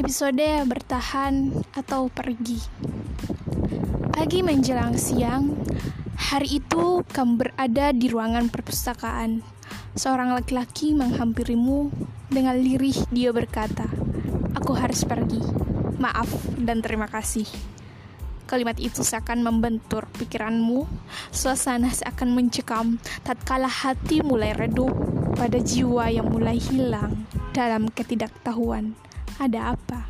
Episode bertahan atau pergi. Pagi menjelang siang, hari itu kamu berada di ruangan perpustakaan. Seorang laki-laki menghampirimu dengan lirih dia berkata, "Aku harus pergi. Maaf dan terima kasih." Kalimat itu seakan membentur pikiranmu, suasana seakan mencekam tatkala hati mulai redup pada jiwa yang mulai hilang dalam ketidaktahuan. Ada apa?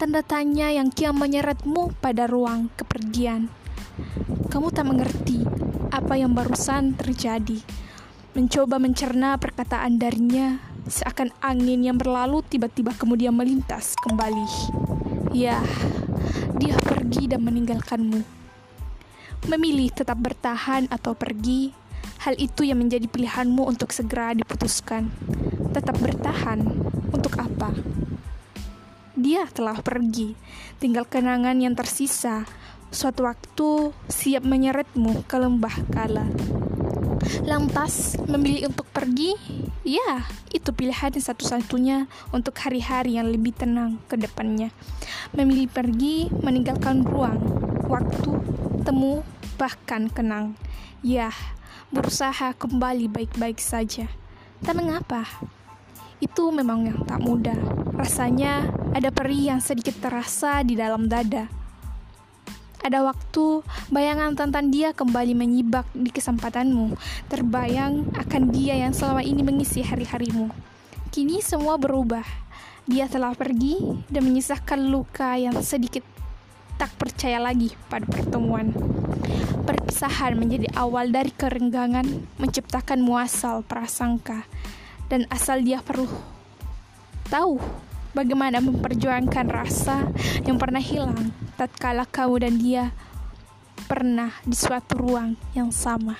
Tanda tanya yang kian menyeretmu pada ruang kepergian. Kamu tak mengerti apa yang barusan terjadi. Mencoba mencerna perkataan darinya, seakan angin yang berlalu tiba-tiba kemudian melintas kembali. Ya, dia pergi dan meninggalkanmu. Memilih tetap bertahan atau pergi, hal itu yang menjadi pilihanmu untuk segera diputuskan. Tetap bertahan untuk apa? Dia telah pergi, tinggal kenangan yang tersisa. Suatu waktu siap menyeretmu ke lembah kala. Lantas, memilih untuk pergi? Ya, itu pilihan satu-satunya untuk hari-hari yang lebih tenang ke depannya. Memilih pergi, meninggalkan ruang, waktu, temu, bahkan kenang. Ya, berusaha kembali baik-baik saja. Tak mengapa, itu memang yang tak mudah. Rasanya ada perih yang sedikit terasa di dalam dada. Ada waktu bayangan tentang dia kembali menyibak di kesempatanmu, terbayang akan dia yang selama ini mengisi hari-harimu. Kini semua berubah. Dia telah pergi dan menyisakan luka yang sedikit tak percaya lagi pada pertemuan. Perpisahan menjadi awal dari kerenggangan, menciptakan muasal prasangka dan asal dia perlu tahu bagaimana memperjuangkan rasa yang pernah hilang tatkala kamu dan dia pernah di suatu ruang yang sama.